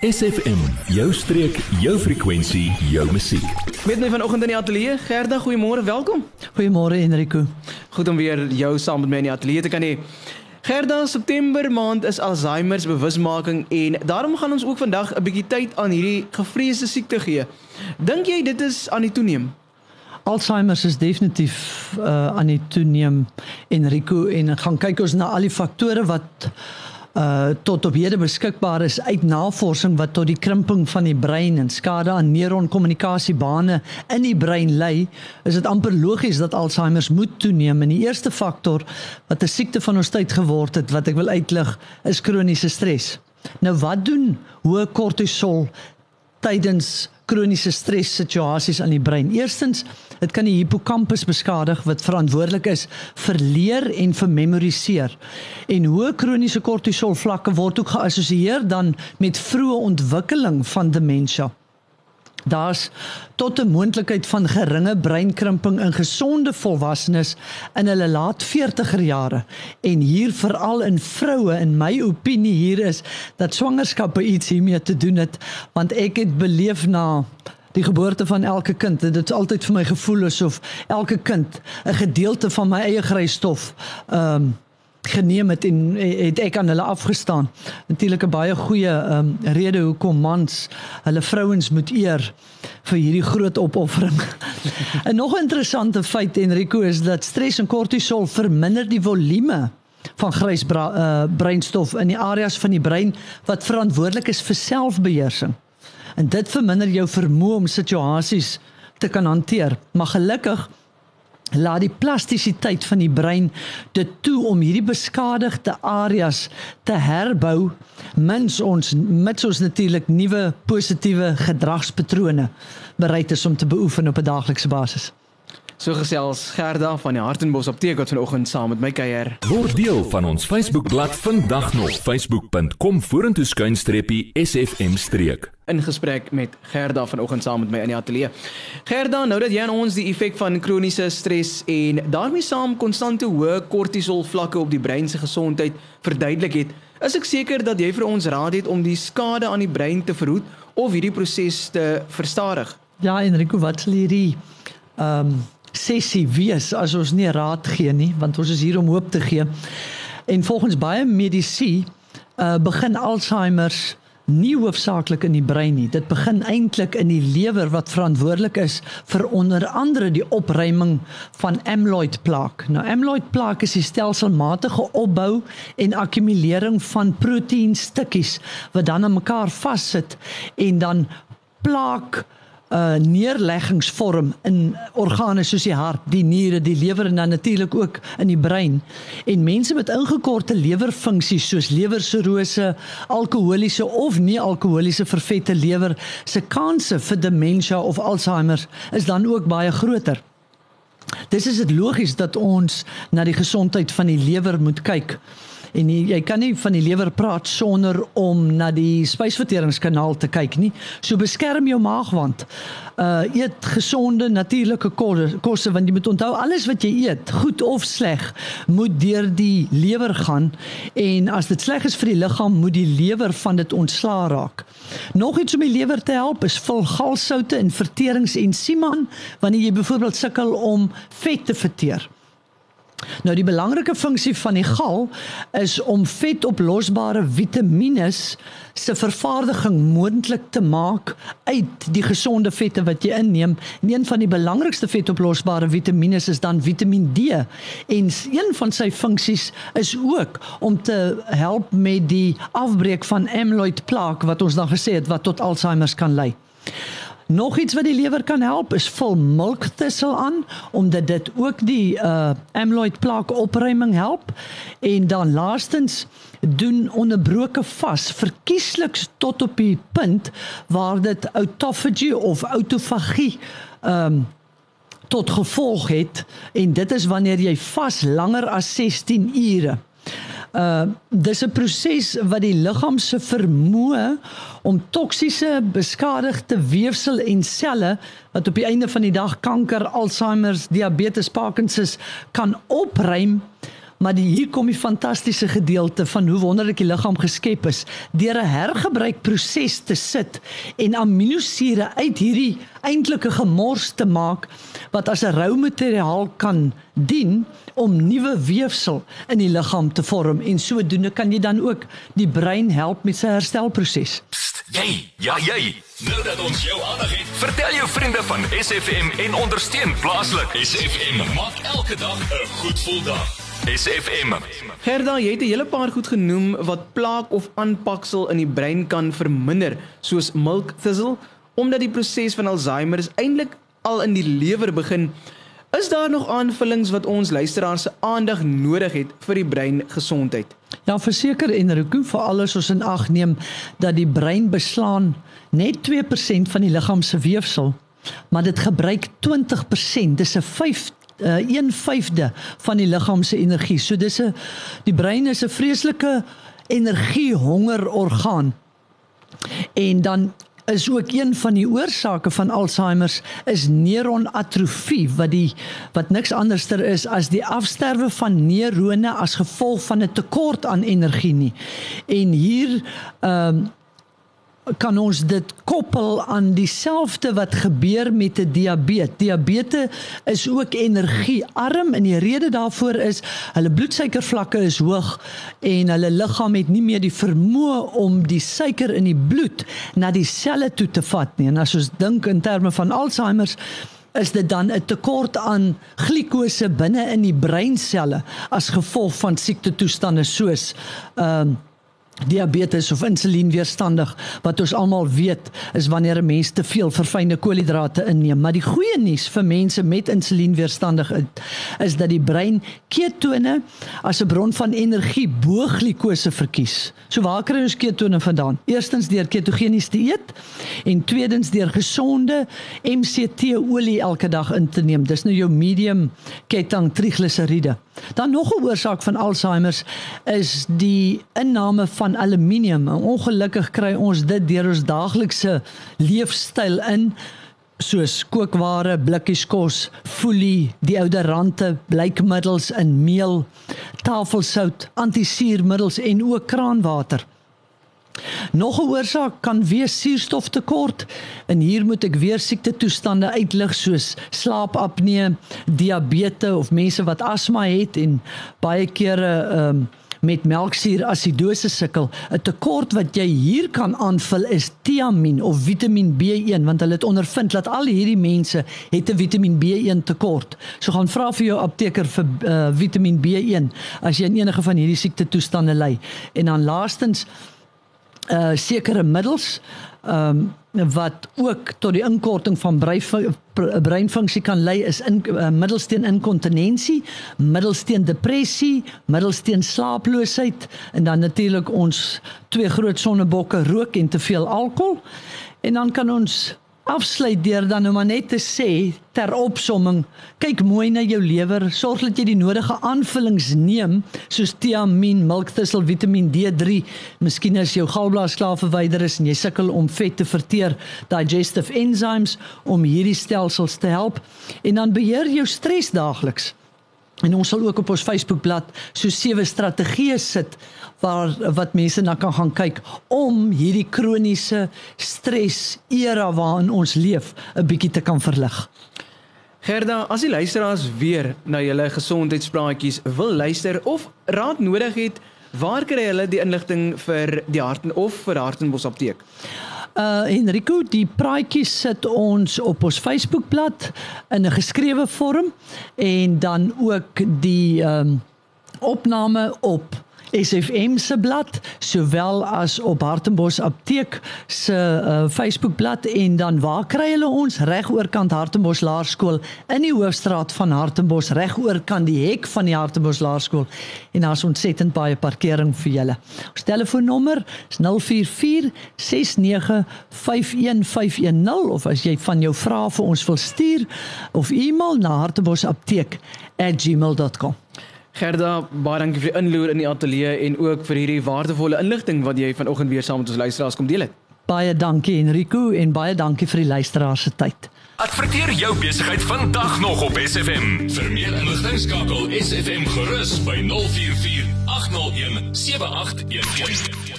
SFM, jou streek, jou frekwensie, jou musiek. Met my vanoggend in die ateljee, Gerda, goeiemôre, welkom. Goeiemôre Enrico. Goed om weer jou saam met my in die ateljee te kan hê. Gerda, September maand is Alzheimer se bewusmaking en daarom gaan ons ook vandag 'n bietjie tyd aan hierdie gevreesde siekte gee. Dink jy dit is aan die toeneem? Alzheimer is definitief uh, aan die toeneem Enrico en gaan kyk ons na al die faktore wat uh tot op hede beskikbaar is uit navorsing wat tot die krimping van die brein en skade aan neuronkommunikasiebane in die brein lei, is dit amper logies dat Alzheimer moet toeneem. En die eerste faktor wat 'n siekte van ons tyd geword het wat ek wil uitlig, is kroniese stres. Nou wat doen hoë kortisol tydens kroniese stres situasies aan die brein? Eerstens Dit kan die hippocampus beskadig wat verantwoordelik is vir leer en vir memoriseer. En hoë kroniese kortisol vlakke word ook geassosieer dan met vroeë ontwikkeling van demensie. Daar's tot 'n moontlikheid van geringe breinkrimping in gesonde volwassenes in hulle laat 40er jare. En hier veral in vroue in my opinie hier is dat swangerskappe iets hiermee te doen het want ek het beleef na die geboorte van elke kind dit is altyd vir my gevoel asof elke kind 'n gedeelte van my eie grysstof ehm um, geneem het en het ek aan hulle afgestaan natuurlik 'n baie goeie um, rede hoekom mans hulle vrouens moet eer vir hierdie groot opoffering. 'n nog interessante feit Enrico is dat stres en kortisol verminder die volume van grys uh, breinstof in die areas van die brein wat verantwoordelik is vir selfbeheersing en dit verminder jou vermoë om situasies te kan hanteer. Maar gelukkig laat die plastisiteit van die brein dit toe om hierdie beskadigde areas te herbou mens ons mits ons natuurlik nuwe positiewe gedragspatrone bereid is om te beoefen op 'n daaglikse basis. So gesels Gerda van die Hartenbos Apteek wat vanoggend saam met my kuier. Word deel van ons Facebookblad vandag nog facebook.com vorentoe skuinstreepie sfm streek. In gesprek met Gerda vanoggend saam met my in die ateljee. Gerda, nou dat jy aan ons die effek van kroniese stres en daarmee saam konstante hoë kortisol vlakke op die brein se gesondheid verduidelik het, is ek seker dat jy vir ons raad het om die skade aan die brein te verhoed of hierdie proses te verstadig. Ja, Enrico, wat sal hierdie ehm um sessie wees as ons nie raad gee nie want ons is hier om hoop te gee. En volgens baie medisy uh, begin Alzheimer nie hoofsaaklik in die brein nie. Dit begin eintlik in die lewer wat verantwoordelik is vir onder andere die opruiming van amyloid plaak. Nou amyloid plaak is die stelselmatige opbou en akkumulering van proteïenstukkies wat dan aan mekaar vassit en dan plaak uh neerleggingsvorm in organe soos die hart, die niere, die lewer en dan natuurlik ook in die brein. En mense met ingekorte lewerfunksies soos lewersirose, alkoholiese of nie alkoholiese vervette lewer, se kanse vir demensie of Alzheimer is dan ook baie groter. Dis is dit logies dat ons na die gesondheid van die lewer moet kyk en jy, jy kan nie van die lewer praat sonder om na die spysverteringskanaal te kyk nie. So beskerm jou maagwand. Uh eet gesonde natuurlike kosse want jy moet onthou alles wat jy eet, goed of sleg, moet deur die lewer gaan en as dit sleg is vir die liggaam, moet die lewer van dit ontslaa raak. Nog iets om die lewer te help is vul galsoute en verteringsensieme aan wanneer jy byvoorbeeld sukkel om vet te verteer. Nou die belangrike funksie van die gal is om vetoplosbare vitamiene se vervaardiging moontlik te maak uit die gesonde vette wat jy inneem. En een van die belangrikste vetoplosbare vitamiene is dan Vitamiin D. En een van sy funksies is ook om te help met die afbreek van amyloid plaak wat ons dan gesê het wat tot Alzheimer kan lei. Nog iets wat die lewer kan help is vul melktissel aan omdat dit ook die uh amyloid plaak opruiming help. En dan laastens doen onderbroke vas verkieslik tot op die punt waar dit autophagy of autofagie um tot gevolg het. En dit is wanneer jy vas langer as 16 ure uh dis 'n proses wat die liggaam se vermoë om toksiese beskadigde weefsel en selle wat op die einde van die dag kanker, Alzheimer, diabetes, Parkinsons kan opruim Maar die, hier kom die fantastiese gedeelte van hoe wonderlik die liggaam geskep is deur 'n hergebruikproses te sit en aminosure uit hierdie eintlike gemors te maak wat as 'n rou materiaal kan dien om nuwe weefsel in die liggaam te vorm en sodoende kan jy dan ook die brein help met sy herstelproses. Jy, ja jy. Nou dat ons jou aandag het, vertel jou vriende van SFM en ondersteun plaaslik. SFM maak elke dag 'n goed gevoel dag. SFM. Gerda, jy het 'n hele paar goed genoem wat plaak of aanpaksel in die brein kan verminder, soos milk thistle, omdat die proses van Alzheimer eintlik al in die lewer begin. Is daar nog aanvullings wat ons luisteraars se aandag nodig het vir die breingesondheid? Ja, verseker en Rico vir alles ons in ag neem dat die brein beslaan net 2% van die liggaam se weefsel, maar dit gebruik 20%. Dis 'n 5 uh, 1/5de van die liggaam se energie. So dis 'n die brein is 'n vreeslike energiehonger orgaan. En dan is ook een van die oorsake van Alzheimer is neuronatrofie wat die wat niks anderster is as die afsterwe van neurone as gevolg van 'n tekort aan energie nie. En hier ehm um, kan ons dit koppel aan dieselfde wat gebeur met 'n diabetes. Diabetes is ook energiearm en die rede daarvoor is hulle bloedsuikervlakke is hoog en hulle liggaam het nie meer die vermoë om die suiker in die bloed na die selle toe te vat nie. En as ons dink in terme van Alzheimer is dit dan 'n tekort aan glikose binne in die breinselle as gevolg van siektetoestande soos ehm um, diabetes of insulienweerstandig wat ons almal weet is wanneer 'n mens te veel verfynde koolhidrate inneem. Maar die goeie nuus vir mense met insulienweerstandig is dat die brein ketone as 'n bron van energie bo glikose verkies. So waar kry ons ketone vandaan? Eerstens deur ketogenies te eet en tweedens deur gesonde MCT olie elke dag in te neem. Dis nou jou medium ketting trigliseriede. Dan nog 'n oorsaak van Alzheimer is die inname van aluminium. Ongelukkig kry ons dit deur ons daaglikse leefstyl in soos kookware, blikkies kos, folie, die ouderante, blykmiddels in meel, tafelsout, antisuurmiddels en ook kraanwater. Nog 'n oorsaak kan wees suurstoftekort en hier moet ek weer siekte toestande uitlig soos slaapapnee, diabetes of mense wat asma het en baie kere ehm um, met melksuurasidose sukkel. 'n Tekort wat jy hier kan aanvul is tiamin of Vitamiin B1 want hulle het ondervind dat al hierdie mense het 'n Vitamiin B1 tekort. So gaan vra vir jou apteker vir uh, Vitamiin B1 as jy enige van hierdie siekte toestande ly. En dan laastens uh sekere middels ehm um, wat ook tot die inkorting van breinfunksie kan lei is in uh, middelsteen inkontinensie, middelsteen depressie, middelsteen slaaploosheid en dan natuurlik ons twee groot sonnebokke rook en te veel alkohol. En dan kan ons afsluit deur dan nou maar net te sê ter opsomming, kyk mooi na jou lewer, sorg dat jy die nodige aanvullings neem soos tiamin, milkthistle, Vitamiin D3. Miskien as jou galblaas klaar verwyder is en jy sukkel om vet te verteer, digestive enzymes om hierdie stelsels te help en dan beheer jou stres daagliks. En ons sal ook op ons Facebookblad so sewe strategieë sit waar wat mense na kan gaan kyk om hierdie kroniese stres era waarin ons leef 'n bietjie te kan verlig. Gerda, as die luisteraars weer na julle gesondheidspraatjies wil luister of raad nodig het, waar kry hulle die inligting vir die Harten of vir Hartenbos apteek? Uh Enrico, die praatjies sit ons op ons Facebookblad in 'n geskrewe vorm en dan ook die ehm um, opname op SFM se blad sowel as op Hartenbos Apteek se uh, Facebookblad en dan waar kry hulle ons reg oorkant Hartenbos Laerskool in die hoofstraat van Hartenbos reg oorkant die hek van die Hartenbos Laerskool en daar's ontsettend baie parkering vir julle. Ons telefoonnommer is 044 69 51510 of as jy van jou vrae vir ons wil stuur of e-mail na hartebosapteek@gmail.com. Gerda, baie dankie vir die inloer in die ateljee en ook vir hierdie waardevolle inligting wat jy vanoggend weer saam met ons luisteraars kom deel het. Baie dankie Enrico en baie dankie vir die luisteraars se tyd. Adverteer jou besigheid vandag nog op SFM. Vir meer inligting skakel SFM gerus by 044 801 7811.